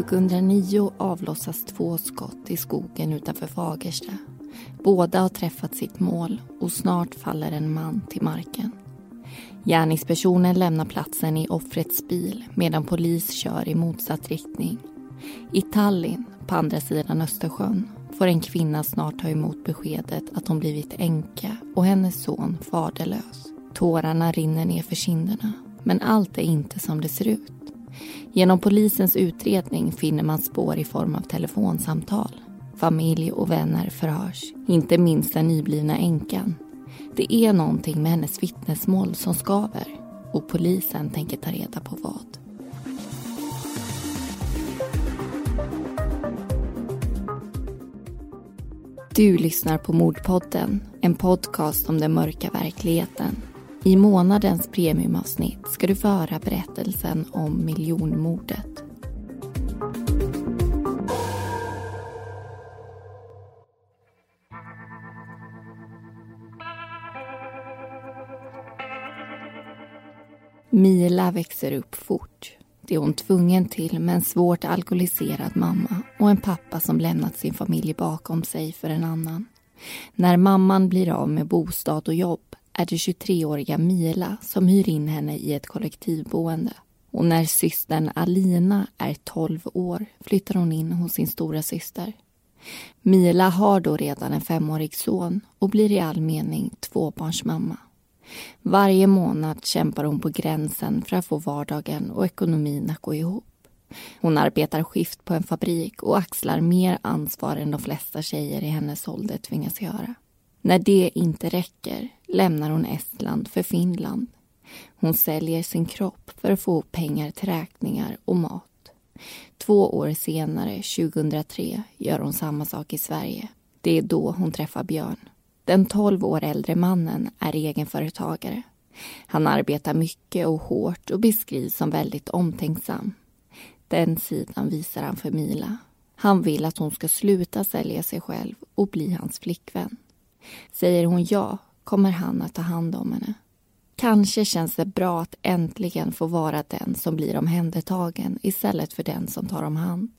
2009 avlossas två skott i skogen utanför Fagersta. Båda har träffat sitt mål och snart faller en man till marken. Gärningspersonen lämnar platsen i offrets bil medan polis kör i motsatt riktning. I Tallinn, på andra sidan Östersjön, får en kvinna snart ta emot beskedet att hon blivit änka och hennes son faderlös. Tårarna rinner ner för kinderna, men allt är inte som det ser ut. Genom polisens utredning finner man spår i form av telefonsamtal. Familj och vänner förhörs, inte minst den nyblivna änkan. Det är någonting med hennes vittnesmål som skaver och polisen tänker ta reda på vad. Du lyssnar på Mordpodden, en podcast om den mörka verkligheten i månadens premiumavsnitt ska du få höra berättelsen om miljonmordet. Mila växer upp fort. Det är hon tvungen till med en svårt alkoholiserad mamma och en pappa som lämnat sin familj bakom sig för en annan. När mamman blir av med bostad och jobb är det 23-åriga Mila som hyr in henne i ett kollektivboende. Och när systern Alina är 12 år flyttar hon in hos sin stora syster. Mila har då redan en femårig son och blir i all mening tvåbarnsmamma. Varje månad kämpar hon på gränsen för att få vardagen och ekonomin att gå ihop. Hon arbetar skift på en fabrik och axlar mer ansvar än de flesta tjejer i hennes ålder tvingas göra. När det inte räcker lämnar hon Estland för Finland. Hon säljer sin kropp för att få pengar till räkningar och mat. Två år senare, 2003, gör hon samma sak i Sverige. Det är då hon träffar Björn. Den 12 år äldre mannen är egenföretagare. Han arbetar mycket och hårt och beskrivs som väldigt omtänksam. Den sidan visar han för Mila. Han vill att hon ska sluta sälja sig själv och bli hans flickvän. Säger hon ja kommer han att ta hand om henne. Kanske känns det bra att äntligen få vara den som blir omhändertagen istället för den som tar om hand.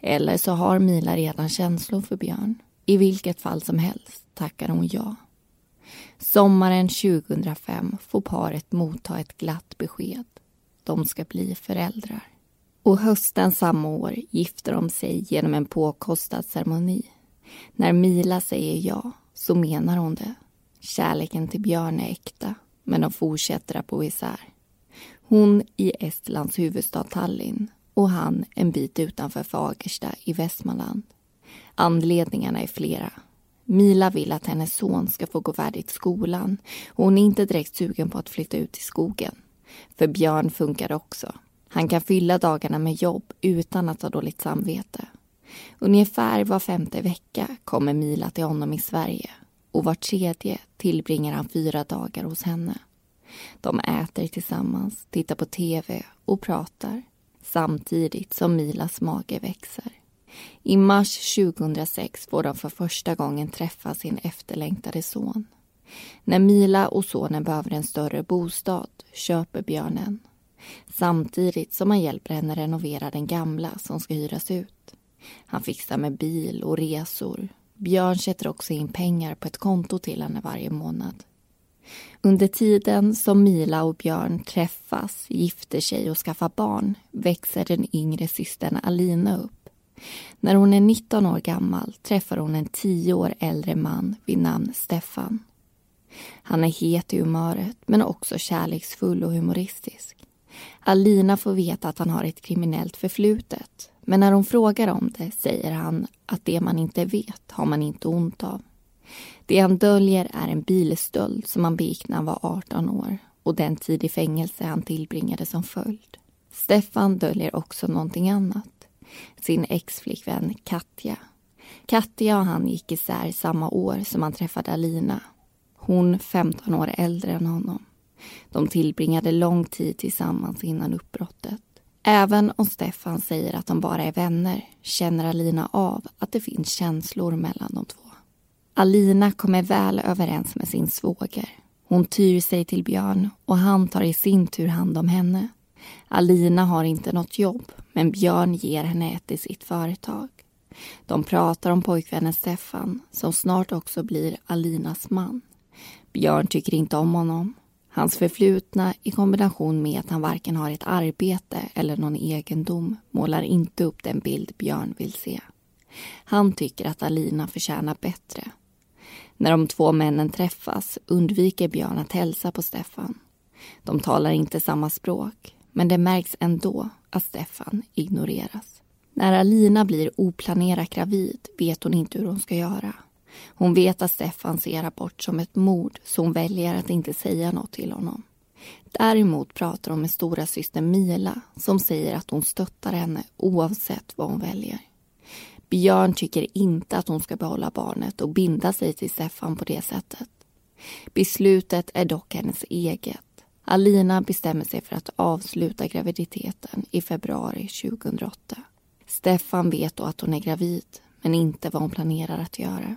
Eller så har Mila redan känslor för Björn. I vilket fall som helst tackar hon ja. Sommaren 2005 får paret motta ett glatt besked. De ska bli föräldrar. Och hösten samma år gifter de sig genom en påkostad ceremoni. När Mila säger ja så menar hon det. Kärleken till Björn är äkta, men de fortsätter att bo isär. Hon i Estlands huvudstad Tallinn och han en bit utanför Fagersta i Västmanland. Anledningarna är flera. Mila vill att hennes son ska få gå värdigt skolan och hon är inte direkt sugen på att flytta ut i skogen. För Björn funkar också. Han kan fylla dagarna med jobb utan att ha dåligt samvete. Ungefär var femte vecka kommer Mila till honom i Sverige och var tredje tillbringar han fyra dagar hos henne. De äter tillsammans, tittar på tv och pratar samtidigt som Milas mage växer. I mars 2006 får de för första gången träffa sin efterlängtade son. När Mila och sonen behöver en större bostad köper Björn en. Samtidigt som han hjälper henne renovera den gamla som ska hyras ut. Han fixar med bil och resor. Björn sätter också in pengar på ett konto till henne varje månad. Under tiden som Mila och Björn träffas, gifter sig och skaffar barn växer den yngre systern Alina upp. När hon är 19 år gammal träffar hon en 10 år äldre man vid namn Stefan. Han är het i humöret men också kärleksfull och humoristisk. Alina får veta att han har ett kriminellt förflutet men när hon frågar om det säger han att det man inte vet har man inte ont av. Det han döljer är en bilstöld som han begick när han var 18 år och den tid i fängelse han tillbringade som följd. Stefan döljer också någonting annat. Sin exflickvän Katja. Katja och han gick isär samma år som han träffade Alina. Hon 15 år äldre än honom. De tillbringade lång tid tillsammans innan uppbrottet. Även om Stefan säger att de bara är vänner känner Alina av att det finns känslor mellan de två. Alina kommer väl överens med sin svåger. Hon tyr sig till Björn och han tar i sin tur hand om henne. Alina har inte något jobb, men Björn ger henne ett i sitt företag. De pratar om pojkvännen Stefan, som snart också blir Alinas man. Björn tycker inte om honom. Hans förflutna i kombination med att han varken har ett arbete eller någon egendom målar inte upp den bild Björn vill se. Han tycker att Alina förtjänar bättre. När de två männen träffas undviker Björn att hälsa på Stefan. De talar inte samma språk, men det märks ändå att Stefan ignoreras. När Alina blir oplanerat gravid vet hon inte hur hon ska göra. Hon vet att Stefan ser abort som ett mord så hon väljer att inte säga något till honom. Däremot pratar hon med stora syster Mila som säger att hon stöttar henne oavsett vad hon väljer. Björn tycker inte att hon ska behålla barnet och binda sig till Stefan på det sättet. Beslutet är dock hennes eget. Alina bestämmer sig för att avsluta graviditeten i februari 2008. Stefan vet då att hon är gravid, men inte vad hon planerar att göra.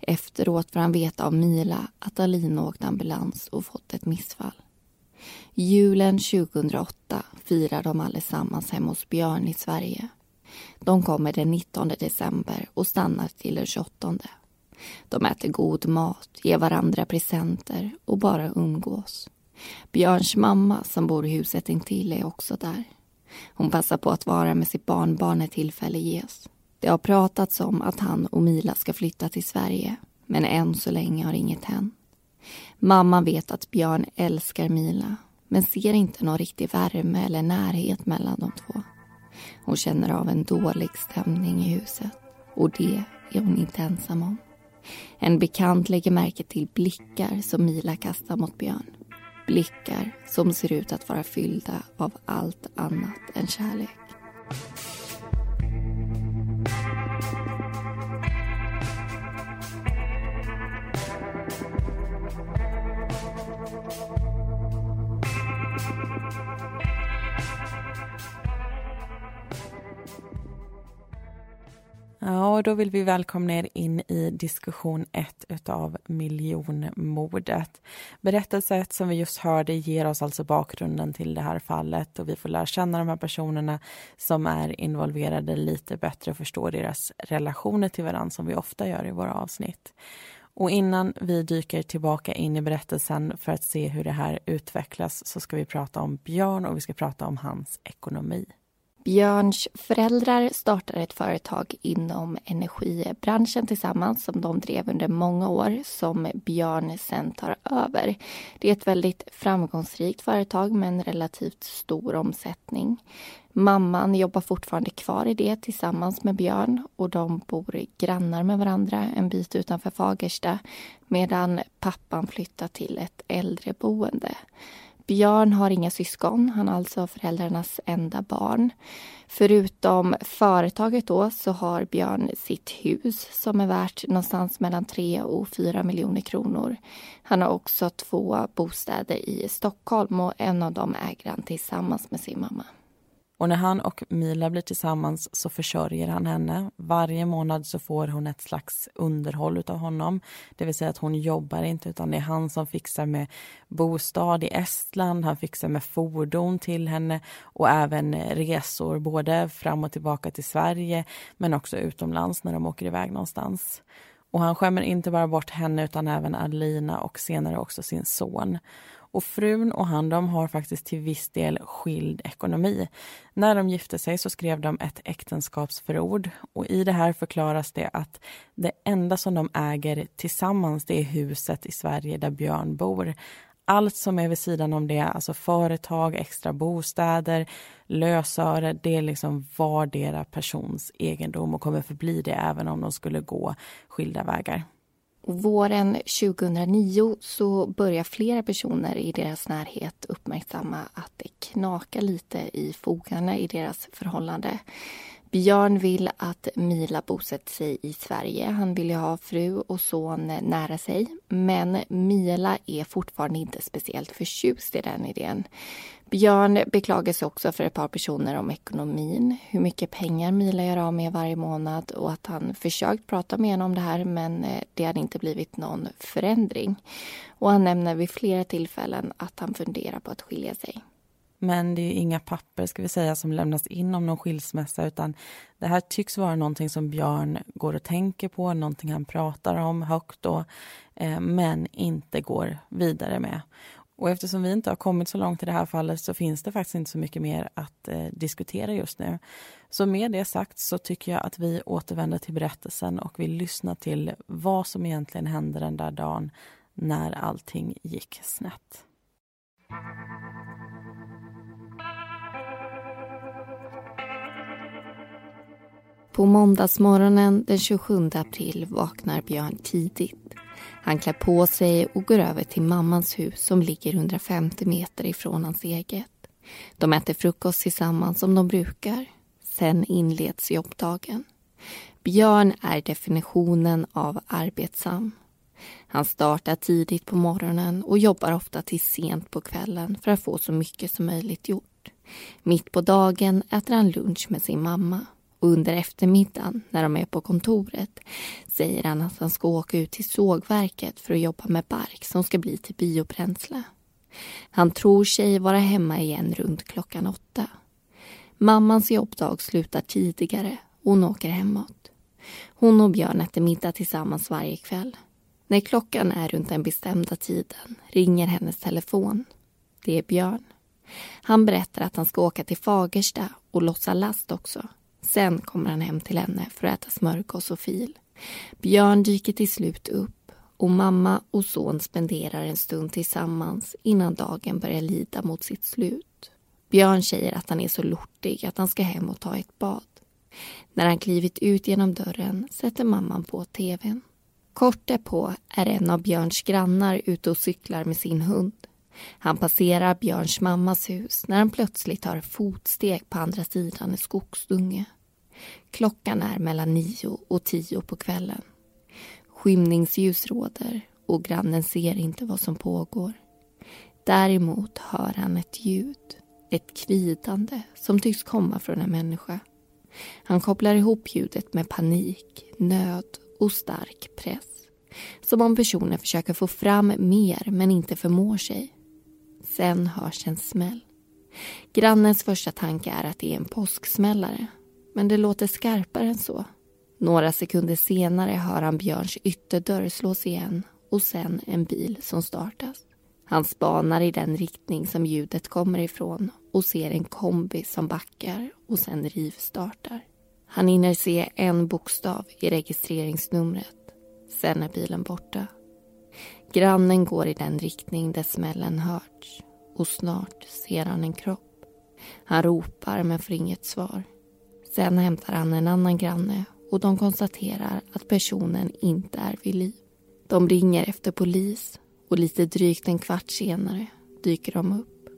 Efteråt får han veta av Mila att Alina åkt ambulans och fått ett missfall. Julen 2008 firar de allesammans hemma hos Björn i Sverige. De kommer den 19 december och stannar till den 28. De äter god mat, ger varandra presenter och bara umgås. Björns mamma som bor i huset intill är också där. Hon passar på att vara med sitt barnbarn när tillfälle ges. Det har pratats om att han och Mila ska flytta till Sverige men än så länge har inget hänt. Mamman vet att Björn älskar Mila men ser inte någon riktig värme eller närhet mellan de två. Hon känner av en dålig stämning i huset och det är hon inte ensam om. En bekant lägger märke till blickar som Mila kastar mot Björn. Blickar som ser ut att vara fyllda av allt annat än kärlek. Och då vill vi välkomna er in i diskussion 1 utav miljonmordet. Berättelsen som vi just hörde ger oss alltså bakgrunden till det här fallet och vi får lära känna de här personerna som är involverade lite bättre och förstå deras relationer till varandra som vi ofta gör i våra avsnitt. Och innan vi dyker tillbaka in i berättelsen för att se hur det här utvecklas så ska vi prata om Björn och vi ska prata om hans ekonomi. Björns föräldrar startade ett företag inom energibranschen tillsammans som de drev under många år som Björn sen tar över. Det är ett väldigt framgångsrikt företag med en relativt stor omsättning. Mamman jobbar fortfarande kvar i det tillsammans med Björn och de bor grannar med varandra en bit utanför Fagersta medan pappan flyttar till ett äldreboende. Björn har inga syskon. Han är alltså föräldrarnas enda barn. Förutom företaget då så har Björn sitt hus som är värt någonstans mellan 3 och 4 miljoner kronor. Han har också två bostäder i Stockholm och en av dem äger han tillsammans med sin mamma. Och när han och Mila blir tillsammans så försörjer han henne. Varje månad så får hon ett slags underhåll av honom. Det vill säga att hon jobbar inte utan det är han som fixar med bostad i Estland, han fixar med fordon till henne och även resor både fram och tillbaka till Sverige men också utomlands när de åker iväg någonstans. Och han skämmer inte bara bort henne utan även Alina och senare också sin son. Och frun och han de har faktiskt till viss del skild ekonomi. När de gifte sig så skrev de ett äktenskapsförord och i det här förklaras det att det enda som de äger tillsammans det är huset i Sverige där Björn bor. Allt som är vid sidan om det, alltså företag, extra bostäder, lösöre, det är liksom vardera persons egendom och kommer förbli det även om de skulle gå skilda vägar. Våren 2009 så börjar flera personer i deras närhet uppmärksamma att det knakar lite i fogarna i deras förhållande. Björn vill att Mila bosätter sig i Sverige. Han vill ju ha fru och son nära sig. Men Mila är fortfarande inte speciellt förtjust i den idén. Björn beklagar sig också för ett par personer om ekonomin, hur mycket pengar Mila gör av med varje månad och att han försökt prata med henne om det här men eh, det hade inte blivit någon förändring. Och han nämner vid flera tillfällen att han funderar på att skilja sig. Men det är inga papper ska vi säga som lämnas in om någon skilsmässa utan det här tycks vara någonting som Björn går och tänker på, någonting han pratar om högt då, eh, men inte går vidare med. Och eftersom vi inte har kommit så långt i det här fallet så finns det faktiskt inte så mycket mer att eh, diskutera just nu. Så med det sagt så tycker jag att vi återvänder till berättelsen och vill lyssna till vad som egentligen hände den där dagen när allting gick snett. På måndagsmorgonen den 27 april vaknar Björn tidigt. Han klär på sig och går över till mammans hus som ligger 150 meter ifrån hans eget. De äter frukost tillsammans som de brukar. Sen inleds jobbdagen. Björn är definitionen av arbetsam. Han startar tidigt på morgonen och jobbar ofta till sent på kvällen för att få så mycket som möjligt gjort. Mitt på dagen äter han lunch med sin mamma och under eftermiddagen när de är på kontoret säger han att han ska åka ut till sågverket för att jobba med bark som ska bli till biobränsle. Han tror sig vara hemma igen runt klockan åtta. Mammans jobbdag slutar tidigare och hon åker hemåt. Hon och Björn äter middag tillsammans varje kväll. När klockan är runt den bestämda tiden ringer hennes telefon. Det är Björn. Han berättar att han ska åka till Fagersta och lossa last också. Sen kommer han hem till henne för att äta smörgås och fil. Björn dyker till slut upp och mamma och son spenderar en stund tillsammans innan dagen börjar lida mot sitt slut. Björn säger att han är så lortig att han ska hem och ta ett bad. När han klivit ut genom dörren sätter mamman på tvn. Kort därpå är en av Björns grannar ute och cyklar med sin hund. Han passerar Björns mammas hus när han plötsligt hör fotsteg på andra sidan en skogsdunge. Klockan är mellan nio och tio på kvällen. Skymningsljus råder och grannen ser inte vad som pågår. Däremot hör han ett ljud, ett kvidande som tycks komma från en människa. Han kopplar ihop ljudet med panik, nöd och stark press. Som om personen försöker få fram mer men inte förmår sig. Sen hörs en smäll. Grannens första tanke är att det är en påsksmällare men det låter skarpare än så. Några sekunder senare hör han Björns ytterdörr slås igen och sen en bil som startas. Han spanar i den riktning som ljudet kommer ifrån och ser en kombi som backar och sen rivstartar. Han hinner se en bokstav i registreringsnumret. Sen är bilen borta. Grannen går i den riktning där smällen hörts och snart ser han en kropp. Han ropar men får inget svar. Sen hämtar han en annan granne och de konstaterar att personen inte är vid liv. De ringer efter polis och lite drygt en kvart senare dyker de upp.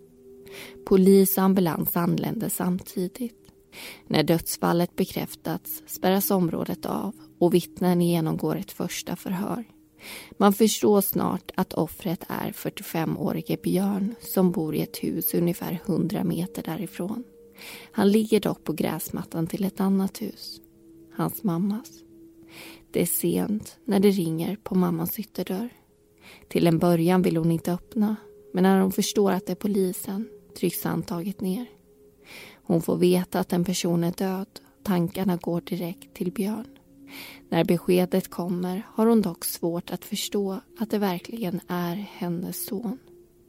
Polis och ambulans anländer samtidigt. När dödsfallet bekräftats spärras området av och vittnen genomgår ett första förhör. Man förstår snart att offret är 45-årige Björn som bor i ett hus ungefär 100 meter därifrån. Han ligger dock på gräsmattan till ett annat hus, hans mammas. Det är sent när det ringer på mammans ytterdörr. Till en början vill hon inte öppna men när hon förstår att det är polisen trycks handtaget ner. Hon får veta att en person är död. Tankarna går direkt till Björn. När beskedet kommer har hon dock svårt att förstå att det verkligen är hennes son.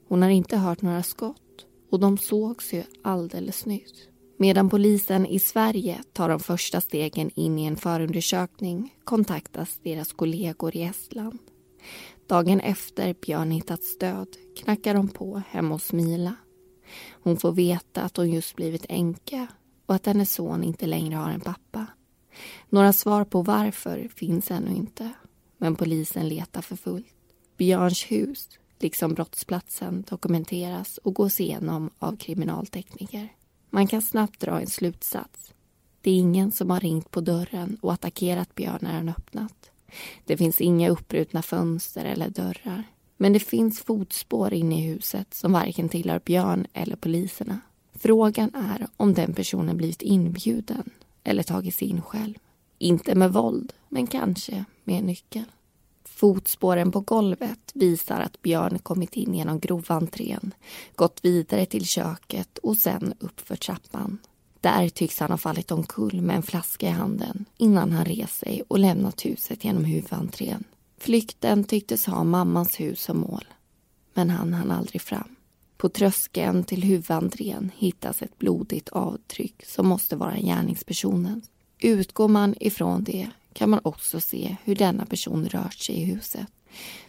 Hon har inte hört några skott och de sågs ju alldeles nyss. Medan polisen i Sverige tar de första stegen in i en förundersökning kontaktas deras kollegor i Estland. Dagen efter Björn hittat stöd knackar de på hemma hos Mila. Hon får veta att hon just blivit änka och att hennes son inte längre har en pappa. Några svar på varför finns ännu inte, men polisen letar för fullt. Björns hus liksom brottsplatsen dokumenteras och gås igenom av kriminaltekniker. Man kan snabbt dra en slutsats. Det är ingen som har ringt på dörren och attackerat Björn när han öppnat. Det finns inga uppbrutna fönster eller dörrar. Men det finns fotspår inne i huset som varken tillhör Björn eller poliserna. Frågan är om den personen blivit inbjuden eller tagit sig in själv. Inte med våld, men kanske med en nyckel. Fotspåren på golvet visar att Björn kommit in genom groventrén, gått vidare till köket och sen uppför trappan. Där tycks han ha fallit omkull med en flaska i handen innan han rest sig och lämnat huset genom huvudentrén. Flykten tycktes ha mammans hus som mål, men han hann aldrig fram. På tröskeln till huvudentrén hittas ett blodigt avtryck som måste vara gärningspersonens. Utgår man ifrån det kan man också se hur denna person rört sig i huset.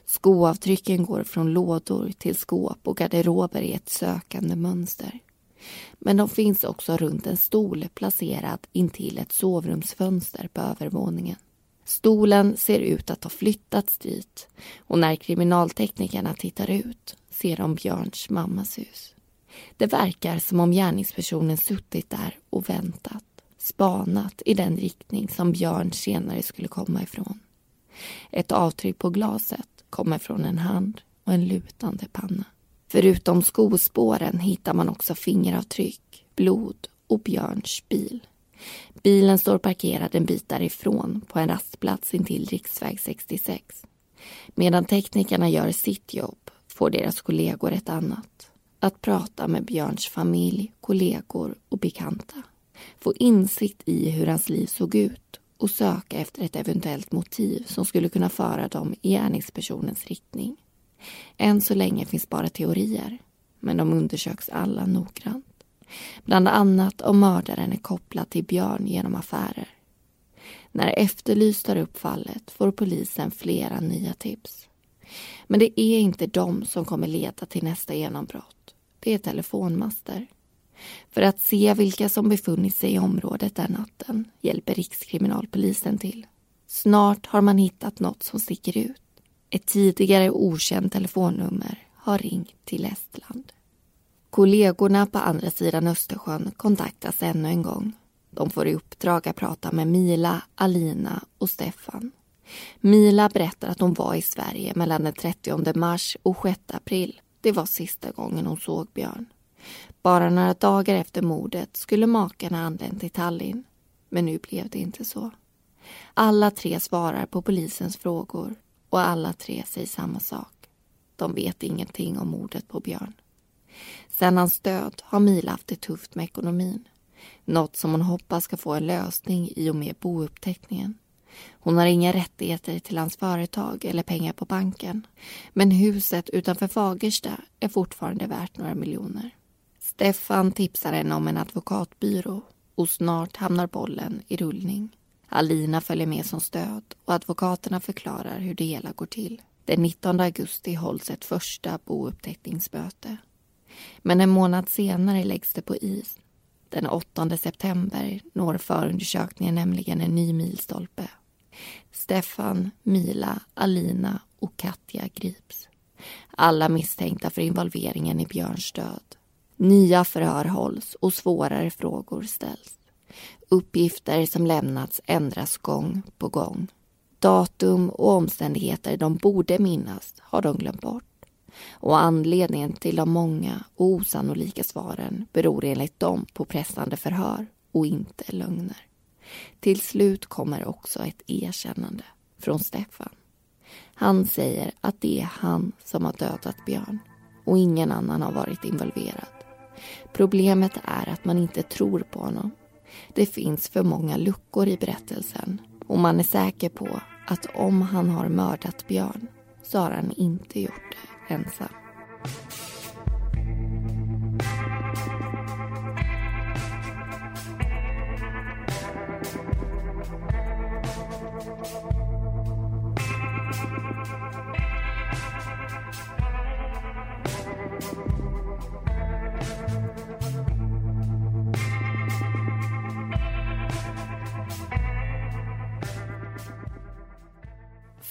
Skoavtrycken går från lådor till skåp och garderober i ett sökande mönster. Men de finns också runt en stol placerad intill ett sovrumsfönster på övervåningen. Stolen ser ut att ha flyttats dit och när kriminalteknikerna tittar ut ser de Björns mammas hus. Det verkar som om gärningspersonen suttit där och väntat, spanat i den riktning som Björn senare skulle komma ifrån. Ett avtryck på glaset kommer från en hand och en lutande panna. Förutom skospåren hittar man också fingeravtryck, blod och Björns bil. Bilen står parkerad en bit därifrån på en rastplats intill riksväg 66. Medan teknikerna gör sitt jobb får deras kollegor ett annat. Att prata med Björns familj, kollegor och bekanta. Få insikt i hur hans liv såg ut och söka efter ett eventuellt motiv som skulle kunna föra dem i gärningspersonens riktning. Än så länge finns bara teorier, men de undersöks alla noggrant. Bland annat om mördaren är kopplad till Björn genom affärer. När Efterlyst tar upp fallet får polisen flera nya tips. Men det är inte de som kommer leda till nästa genombrott. Det är telefonmaster. För att se vilka som befunnit sig i området den natten hjälper Rikskriminalpolisen till. Snart har man hittat något som sticker ut. Ett tidigare okänt telefonnummer har ringt till Estland. Kollegorna på andra sidan Östersjön kontaktas ännu en gång. De får i uppdrag att prata med Mila, Alina och Stefan. Mila berättar att hon var i Sverige mellan den 30 mars och 6 april. Det var sista gången hon såg Björn. Bara några dagar efter mordet skulle makarna anlänt till Tallinn. Men nu blev det inte så. Alla tre svarar på polisens frågor och alla tre säger samma sak. De vet ingenting om mordet på Björn. Sen hans död har Mila haft det tufft med ekonomin. Något som hon hoppas ska få en lösning i och med bouppteckningen. Hon har inga rättigheter till hans företag eller pengar på banken. Men huset utanför Fagersta är fortfarande värt några miljoner. Stefan tipsar henne om en advokatbyrå och snart hamnar bollen i rullning. Alina följer med som stöd och advokaterna förklarar hur det hela går till. Den 19 augusti hålls ett första bouppteckningsmöte. Men en månad senare läggs det på is. Den 8 september når förundersökningen nämligen en ny milstolpe. Stefan, Mila, Alina och Katja grips. Alla misstänkta för involveringen i Björns död. Nya förhör hålls och svårare frågor ställs. Uppgifter som lämnats ändras gång på gång. Datum och omständigheter de borde minnas har de glömt bort. Och anledningen till de många och osannolika svaren beror enligt dem på pressande förhör och inte lögner. Till slut kommer också ett erkännande från Stefan. Han säger att det är han som har dödat Björn och ingen annan har varit involverad. Problemet är att man inte tror på honom. Det finns för många luckor i berättelsen och man är säker på att om han har mördat Björn så har han inte gjort det ensam.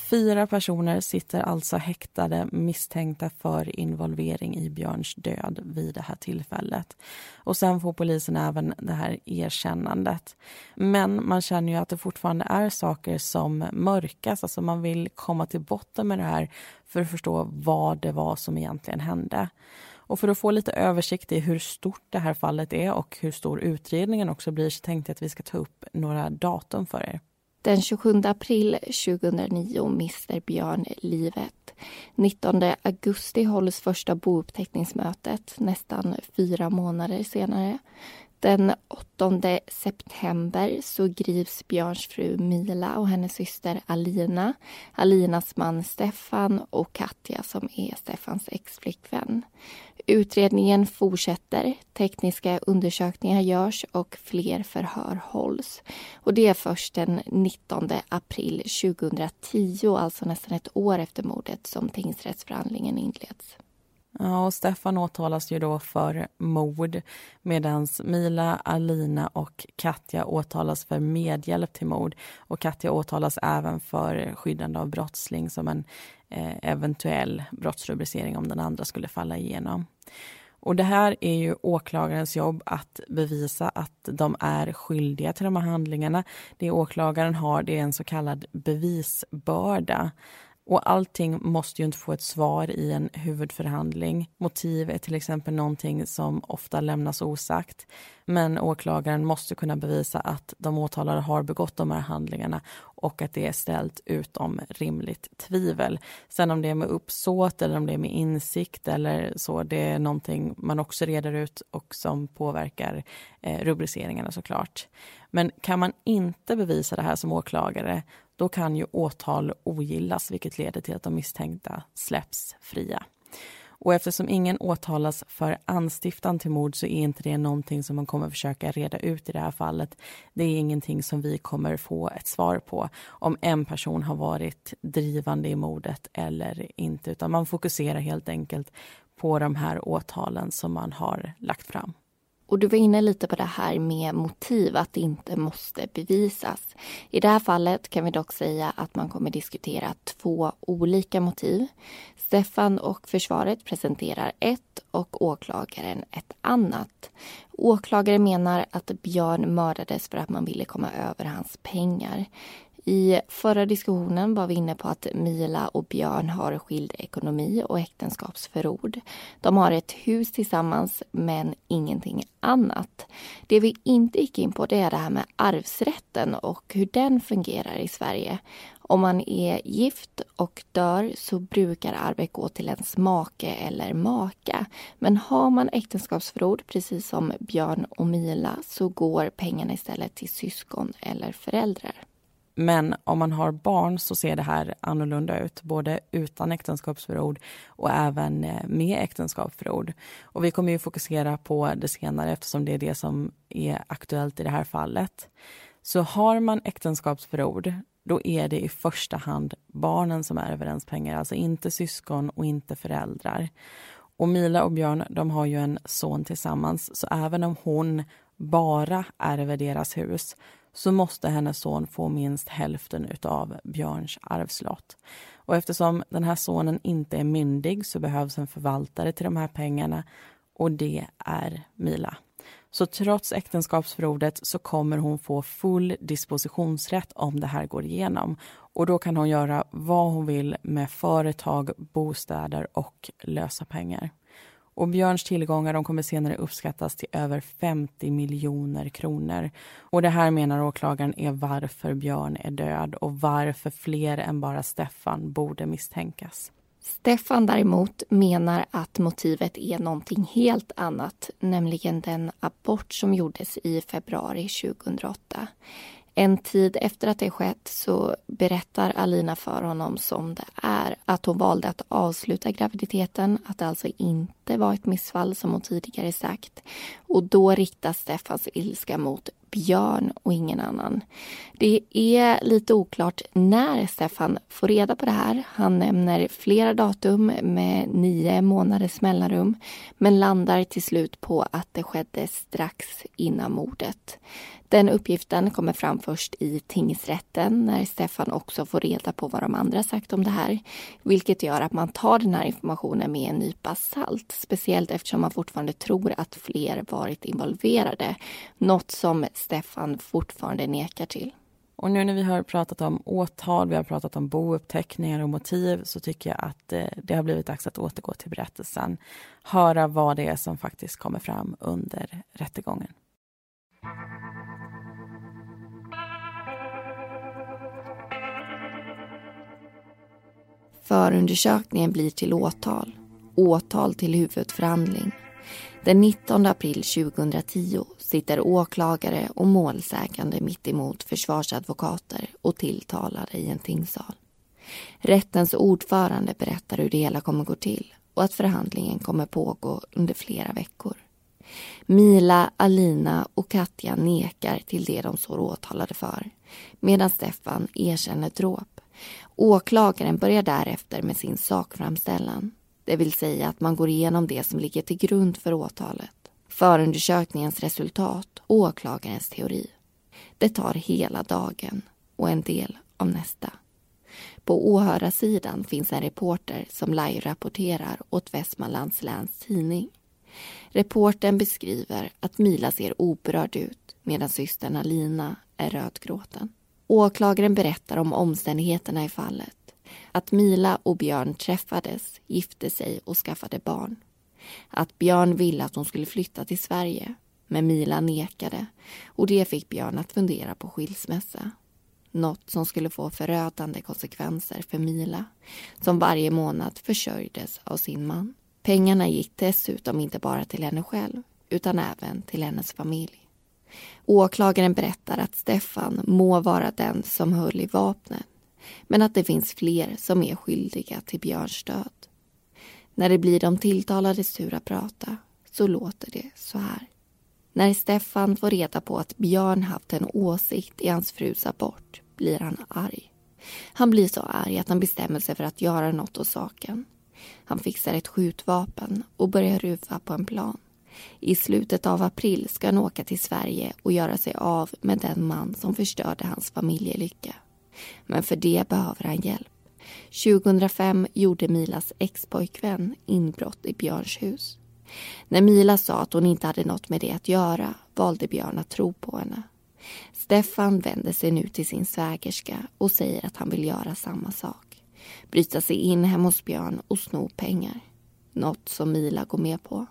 Fyra personer sitter alltså häktade misstänkta för involvering i Björns död vid det här tillfället. Och sen får polisen även det här erkännandet. Men man känner ju att det fortfarande är saker som mörkas. Alltså man vill komma till botten med det här för att förstå vad det var som egentligen hände. Och för att få lite översikt i hur stort det här fallet är och hur stor utredningen också blir så tänkte jag att vi ska ta upp några datum för er. Den 27 april 2009 mister Björn livet. 19 augusti hålls första bouppteckningsmötet nästan fyra månader senare. Den 8 september så grips Björns fru Mila och hennes syster Alina, Alinas man Stefan och Katja som är Stefans exflickvän. Utredningen fortsätter, tekniska undersökningar görs och fler förhör hålls. Och det är först den 19 april 2010, alltså nästan ett år efter mordet, som tingsrättsförhandlingen inleds. Ja, och Stefan åtalas ju då för mord medan Mila, Alina och Katja åtalas för medhjälp till mord. Och Katja åtalas även för skyddande av brottsling som en Eh, eventuell brottsrubricering om den andra skulle falla igenom. Och det här är ju åklagarens jobb att bevisa att de är skyldiga till de här handlingarna. Det åklagaren har det är en så kallad bevisbörda. Och allting måste ju inte få ett svar i en huvudförhandling. Motiv är till exempel någonting som ofta lämnas osagt. Men åklagaren måste kunna bevisa att de åtalade har begått de här handlingarna och att det är ställt utom rimligt tvivel. Sen om det är med uppsåt eller om det är med insikt eller så, det är någonting man också reder ut och som påverkar eh, rubriceringarna såklart. Men kan man inte bevisa det här som åklagare då kan ju åtal ogillas vilket leder till att de misstänkta släpps fria. Och eftersom ingen åtalas för anstiftan till mord så är inte det någonting som man kommer försöka reda ut i det här fallet. Det är ingenting som vi kommer få ett svar på om en person har varit drivande i mordet eller inte utan man fokuserar helt enkelt på de här åtalen som man har lagt fram. Och du var inne lite på det här med motiv, att det inte måste bevisas. I det här fallet kan vi dock säga att man kommer diskutera två olika motiv. Stefan och försvaret presenterar ett och åklagaren ett annat. Åklagaren menar att Björn mördades för att man ville komma över hans pengar. I förra diskussionen var vi inne på att Mila och Björn har skild ekonomi och äktenskapsförord. De har ett hus tillsammans, men ingenting annat. Det vi inte gick in på det är det här med arvsrätten och hur den fungerar i Sverige. Om man är gift och dör så brukar arvet gå till ens make eller maka. Men har man äktenskapsförord, precis som Björn och Mila, så går pengarna istället till syskon eller föräldrar. Men om man har barn så ser det här annorlunda ut, både utan äktenskapsförord och även eh, med äktenskapsförord. Och vi kommer ju fokusera på det senare eftersom det är det som är aktuellt i det här fallet. Så har man äktenskapsförord, då är det i första hand barnen som är överens pengar, alltså inte syskon och inte föräldrar. Och Mila och Björn, de har ju en son tillsammans, så även om hon bara ärver deras hus så måste hennes son få minst hälften av Björns arvslott. Och eftersom den här sonen inte är myndig så behövs en förvaltare till de här pengarna och det är Mila. Så trots äktenskapsförordet så kommer hon få full dispositionsrätt om det här går igenom. Och då kan hon göra vad hon vill med företag, bostäder och lösa pengar. Och Björns tillgångar de kommer senare uppskattas till över 50 miljoner kronor. Och det här menar åklagaren är varför Björn är död och varför fler än bara Stefan borde misstänkas. Stefan däremot menar att motivet är någonting helt annat, nämligen den abort som gjordes i februari 2008. En tid efter att det skett så berättar Alina för honom som det är att hon valde att avsluta graviditeten, att det alltså inte var ett missfall som hon tidigare sagt. Och då riktas Stefans ilska mot Björn och ingen annan. Det är lite oklart när Stefan får reda på det här. Han nämner flera datum med nio månaders mellanrum men landar till slut på att det skedde strax innan mordet. Den uppgiften kommer fram först i tingsrätten när Stefan också får reda på vad de andra sagt om det här. Vilket gör att man tar den här informationen med en nypa salt. Speciellt eftersom man fortfarande tror att fler varit involverade. Något som Stefan fortfarande nekar till. Och nu när vi har pratat om åtal, vi har pratat om bouppteckningar och motiv så tycker jag att eh, det har blivit dags att återgå till berättelsen. Höra vad det är som faktiskt kommer fram under rättegången. Förundersökningen blir till åtal. Åtal till huvudförhandling. Den 19 april 2010 sitter åklagare och målsägande mitt emot försvarsadvokater och tilltalade i en tingssal. Rättens ordförande berättar hur det hela kommer gå till och att förhandlingen kommer pågå under flera veckor. Mila, Alina och Katja nekar till det de står åtalade för medan Stefan erkänner dråp. Åklagaren börjar därefter med sin sakframställan det vill säga att man går igenom det som ligger till grund för åtalet, förundersökningens resultat och åklagarens teori. Det tar hela dagen och en del av nästa. På åhörarsidan finns en reporter som live-rapporterar åt Västmanlands läns tidning. Reporten beskriver att Mila ser oberörd ut medan systern Alina är rödgråten. Åklagaren berättar om omständigheterna i fallet att Mila och Björn träffades, gifte sig och skaffade barn. Att Björn ville att hon skulle flytta till Sverige, men Mila nekade och det fick Björn att fundera på skilsmässa. Något som skulle få förödande konsekvenser för Mila som varje månad försörjdes av sin man. Pengarna gick dessutom inte bara till henne själv utan även till hennes familj. Åklagaren berättar att Stefan må vara den som höll i vapnet men att det finns fler som är skyldiga till Björns död. När det blir de tilltalades tur att prata så låter det så här. När Stefan får reda på att Björn haft en åsikt i hans frus abort blir han arg. Han blir så arg att han bestämmer sig för att göra något åt saken. Han fixar ett skjutvapen och börjar ruva på en plan. I slutet av april ska han åka till Sverige och göra sig av med den man som förstörde hans familjelycka. Men för det behöver han hjälp. 2005 gjorde Milas expojkvän inbrott i Björns hus. När Mila sa att hon inte hade något med det att göra valde Björn att tro på henne. Stefan vänder sig nu till sin svägerska och säger att han vill göra samma sak. Bryta sig in hemma hos Björn och sno pengar. Något som Mila går med på.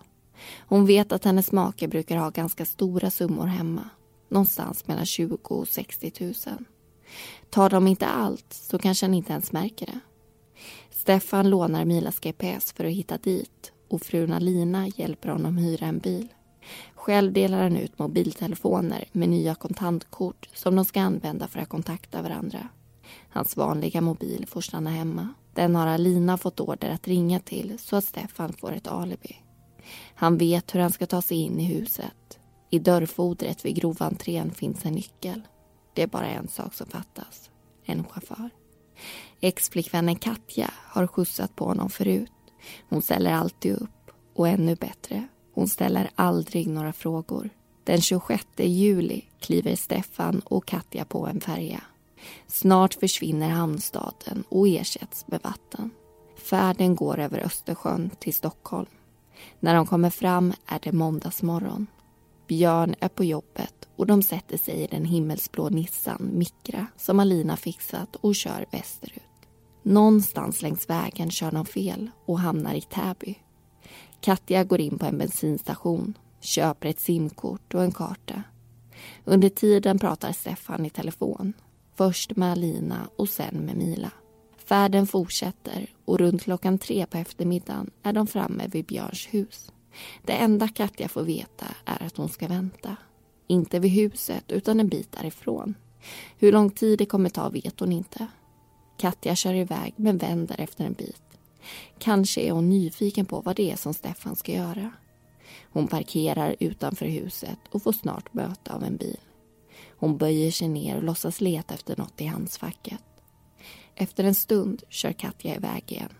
Hon vet att hennes make brukar ha ganska stora summor hemma. Någonstans mellan 20 och 60 000. Tar de inte allt så kanske han inte ens märker det. Stefan lånar Milas GPS för att hitta dit och frun Alina hjälper honom hyra en bil. Själv delar han ut mobiltelefoner med nya kontantkort som de ska använda för att kontakta varandra. Hans vanliga mobil får stanna hemma. Den har Alina fått order att ringa till så att Stefan får ett alibi. Han vet hur han ska ta sig in i huset. I dörrfodret vid grovantrén finns en nyckel. Det är bara en sak som fattas. En chaufför. Ex-flickvännen Katja har skjutsat på honom förut. Hon ställer alltid upp. Och ännu bättre, hon ställer aldrig några frågor. Den 26 juli kliver Stefan och Katja på en färja. Snart försvinner hamnstaden och ersätts med vatten. Färden går över Östersjön till Stockholm. När de kommer fram är det måndagsmorgon. Björn är på jobbet och de sätter sig i den himmelsblå Nissan Micra som Alina fixat och kör västerut. Någonstans längs vägen kör de fel och hamnar i Täby. Katja går in på en bensinstation, köper ett simkort och en karta. Under tiden pratar Stefan i telefon. Först med Alina och sen med Mila. Färden fortsätter och runt klockan tre på eftermiddagen är de framme vid Björns hus. Det enda Katja får veta är att hon ska vänta. Inte vid huset, utan en bit därifrån. Hur lång tid det kommer ta vet hon inte. Katja kör iväg, men vänder efter en bit. Kanske är hon nyfiken på vad det är som Stefan ska göra. Hon parkerar utanför huset och får snart möte av en bil. Hon böjer sig ner och låtsas leta efter något i handskfacket. Efter en stund kör Katja iväg igen.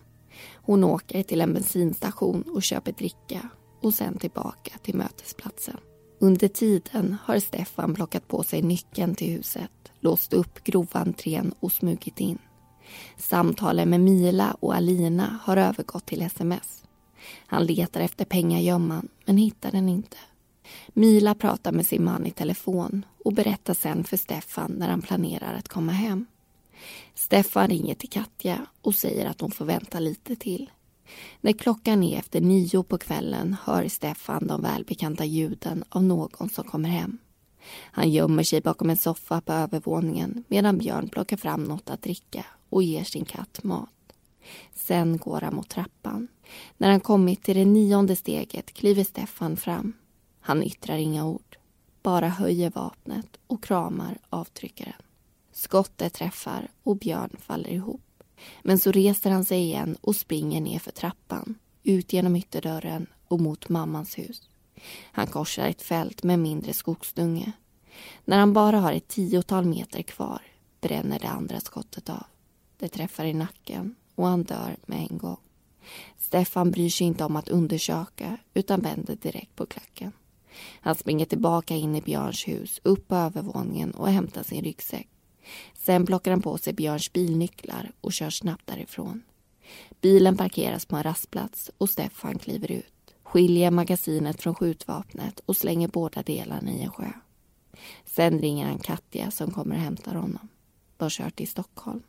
Hon åker till en bensinstation och köper dricka och sen tillbaka till mötesplatsen. Under tiden har Stefan plockat på sig nyckeln till huset, låst upp grovantrén och smugit in. Samtalen med Mila och Alina har övergått till sms. Han letar efter pengagömman, men hittar den inte. Mila pratar med sin man i telefon och berättar sen för Stefan när han planerar att komma hem. Stefan ringer till Katja och säger att hon får vänta lite till. När klockan är efter nio på kvällen hör Stefan de välbekanta ljuden av någon som kommer hem. Han gömmer sig bakom en soffa på övervåningen medan Björn plockar fram något att dricka och ger sin katt mat. Sen går han mot trappan. När han kommit till det nionde steget kliver Stefan fram. Han yttrar inga ord, bara höjer vapnet och kramar avtryckaren. Skottet träffar och Björn faller ihop. Men så reser han sig igen och springer ner för trappan, ut genom ytterdörren och mot mammans hus. Han korsar ett fält med mindre skogsdunge. När han bara har ett tiotal meter kvar bränner det andra skottet av. Det träffar i nacken och han dör med en gång. Stefan bryr sig inte om att undersöka utan vänder direkt på klacken. Han springer tillbaka in i Björns hus, upp på övervåningen och hämtar sin ryggsäck. Sen plockar han på sig Björns bilnycklar och kör snabbt därifrån. Bilen parkeras på en rastplats och Stefan kliver ut, skiljer magasinet från skjutvapnet och slänger båda delarna i en sjö. Sen ringer han Katja som kommer och hämtar honom. De kör till Stockholm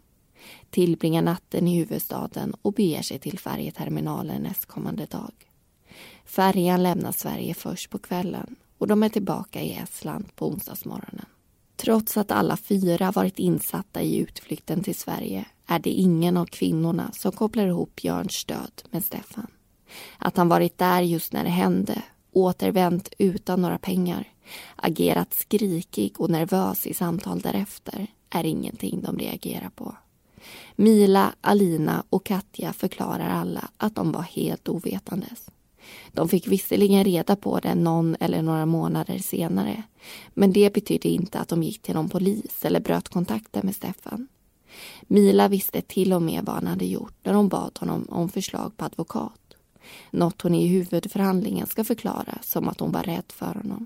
tillbringar natten i huvudstaden och beger sig till färjeterminalen nästkommande dag. Färjan lämnar Sverige först på kvällen och de är tillbaka i Estland på onsdagsmorgonen. Trots att alla fyra varit insatta i utflykten till Sverige är det ingen av kvinnorna som kopplar ihop Björns död med Stefan. Att han varit där just när det hände, återvänt utan några pengar, agerat skrikig och nervös i samtal därefter är ingenting de reagerar på. Mila, Alina och Katja förklarar alla att de var helt ovetandes. De fick visserligen reda på det någon eller några månader senare men det betydde inte att de gick till någon polis eller bröt kontakten med Stefan. Mila visste till och med vad han hade gjort när hon bad honom om förslag på advokat. Något hon i huvudförhandlingen ska förklara som att hon var rädd för honom.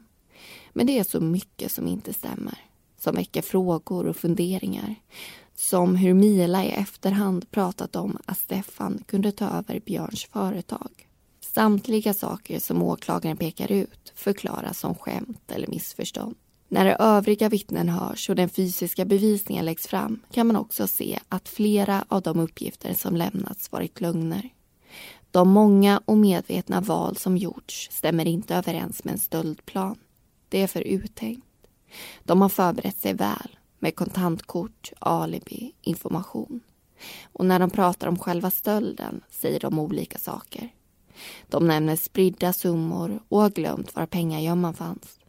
Men det är så mycket som inte stämmer, som väcker frågor och funderingar som hur Mila i efterhand pratat om att Stefan kunde ta över Björns företag. Samtliga saker som åklagaren pekar ut förklaras som skämt eller missförstånd. När övriga vittnen hörs och den fysiska bevisningen läggs fram kan man också se att flera av de uppgifter som lämnats varit lögner. De många och medvetna val som gjorts stämmer inte överens med en stöldplan. Det är för uttänkt. De har förberett sig väl med kontantkort, alibi, information. Och när de pratar om själva stölden säger de olika saker. De nämner spridda summor och har glömt var pengagömman fanns.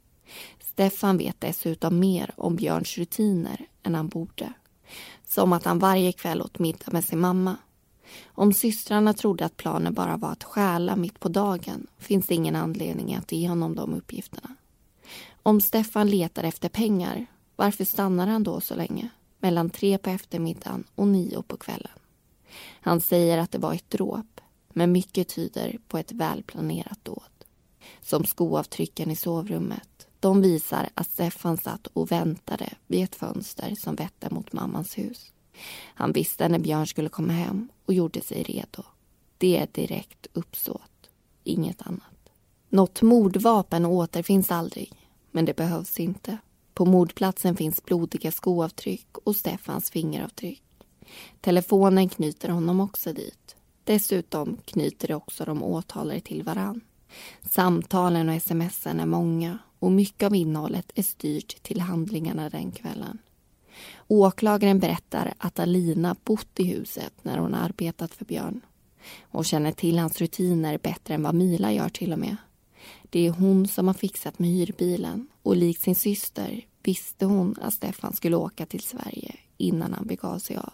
Stefan vet dessutom mer om Björns rutiner än han borde. Som att han varje kväll åt middag med sin mamma. Om systrarna trodde att planen bara var att stjäla mitt på dagen finns det ingen anledning att ge honom de uppgifterna. Om Stefan letar efter pengar varför stannar han då så länge? Mellan tre på eftermiddagen och nio på kvällen. Han säger att det var ett dråp, men mycket tyder på ett välplanerat dåd. Som skoavtrycken i sovrummet. De visar att Stefan satt och väntade vid ett fönster som vette mot mammans hus. Han visste när Björn skulle komma hem och gjorde sig redo. Det är direkt uppsåt, inget annat. Något mordvapen återfinns aldrig, men det behövs inte. På mordplatsen finns blodiga skoavtryck och Stefans fingeravtryck. Telefonen knyter honom också dit. Dessutom knyter det också de åtalade till varann. Samtalen och smsen är många och mycket av innehållet är styrt till handlingarna den kvällen. Åklagaren berättar att Alina bott i huset när hon arbetat för Björn. Hon känner till hans rutiner bättre än vad Mila gör till och med. Det är hon som har fixat med hyrbilen och likt sin syster visste hon att Stefan skulle åka till Sverige innan han begav sig av.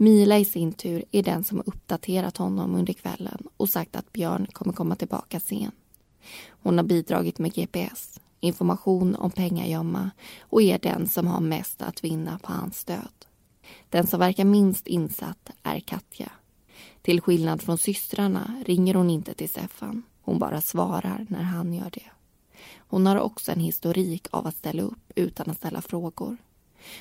Mila i sin tur är den som har uppdaterat honom under kvällen och sagt att Björn kommer komma tillbaka sen. Hon har bidragit med GPS, information om pengagömma och är den som har mest att vinna på hans död. Den som verkar minst insatt är Katja. Till skillnad från systrarna ringer hon inte till Stefan hon bara svarar när han gör det. Hon har också en historik av att ställa upp utan att ställa frågor.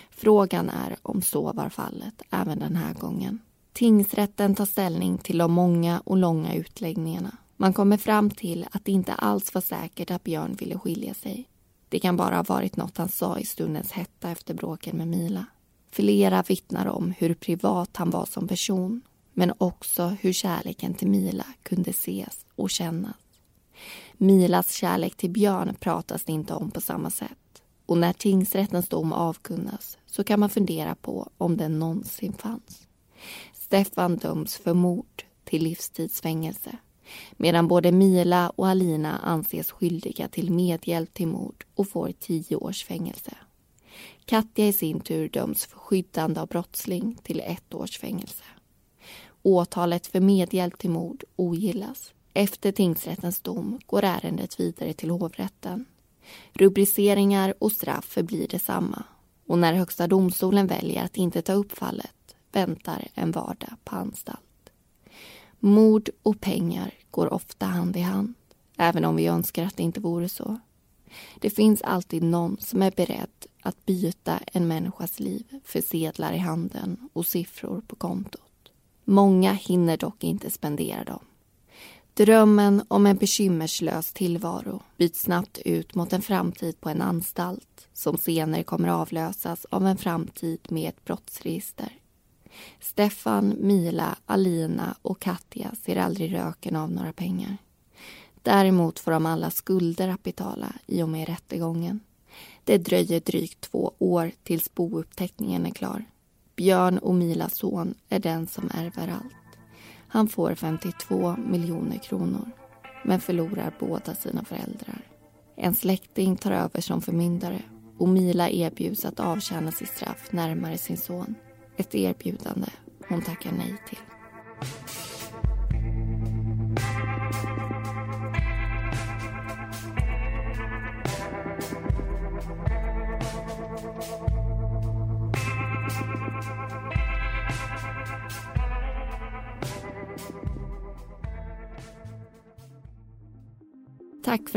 Frågan är om så var fallet även den här gången. Tingsrätten tar ställning till de många och långa utläggningarna. Man kommer fram till att det inte alls var säkert att Björn ville skilja sig. Det kan bara ha varit något han sa i stundens hetta efter bråken med Mila. Flera vittnar om hur privat han var som person men också hur kärleken till Mila kunde ses och kännas. Milas kärlek till Björn pratas det inte om på samma sätt. Och när tingsrättens dom avkunnas så kan man fundera på om den någonsin fanns. Stefan döms för mord till livstidsfängelse medan både Mila och Alina anses skyldiga till medhjälp till mord och får tio års fängelse. Katja i sin tur döms för skyddande av brottsling till ett års fängelse. Åtalet för medhjälp till mord ogillas. Efter tingsrättens dom går ärendet vidare till hovrätten. Rubriceringar och straff förblir detsamma och när Högsta domstolen väljer att inte ta upp fallet väntar en vardag på anstalt. Mord och pengar går ofta hand i hand, även om vi önskar att det inte vore så. Det finns alltid någon som är beredd att byta en människas liv för sedlar i handen och siffror på kontot. Många hinner dock inte spendera dem. Drömmen om en bekymmerslös tillvaro byts snabbt ut mot en framtid på en anstalt som senare kommer avlösas av en framtid med ett brottsregister. Stefan, Mila, Alina och Katja ser aldrig röken av några pengar. Däremot får de alla skulder att betala i och med rättegången. Det dröjer drygt två år tills bouppteckningen är klar. Björn och Milas son är den som ärver allt. Han får 52 miljoner kronor, men förlorar båda sina föräldrar. En släkting tar över som förmyndare och Mila erbjuds att avtjäna sitt straff närmare sin son. Ett erbjudande hon tackar nej till.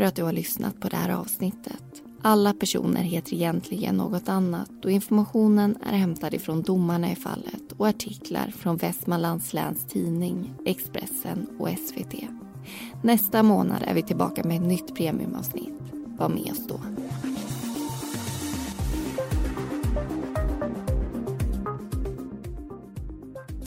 För att du har lyssnat på det här avsnittet. Alla personer heter egentligen något annat och informationen är hämtad ifrån domarna i fallet och artiklar från Västmanlands läns tidning, Expressen och SVT. Nästa månad är vi tillbaka med ett nytt premiumavsnitt. Var med oss då.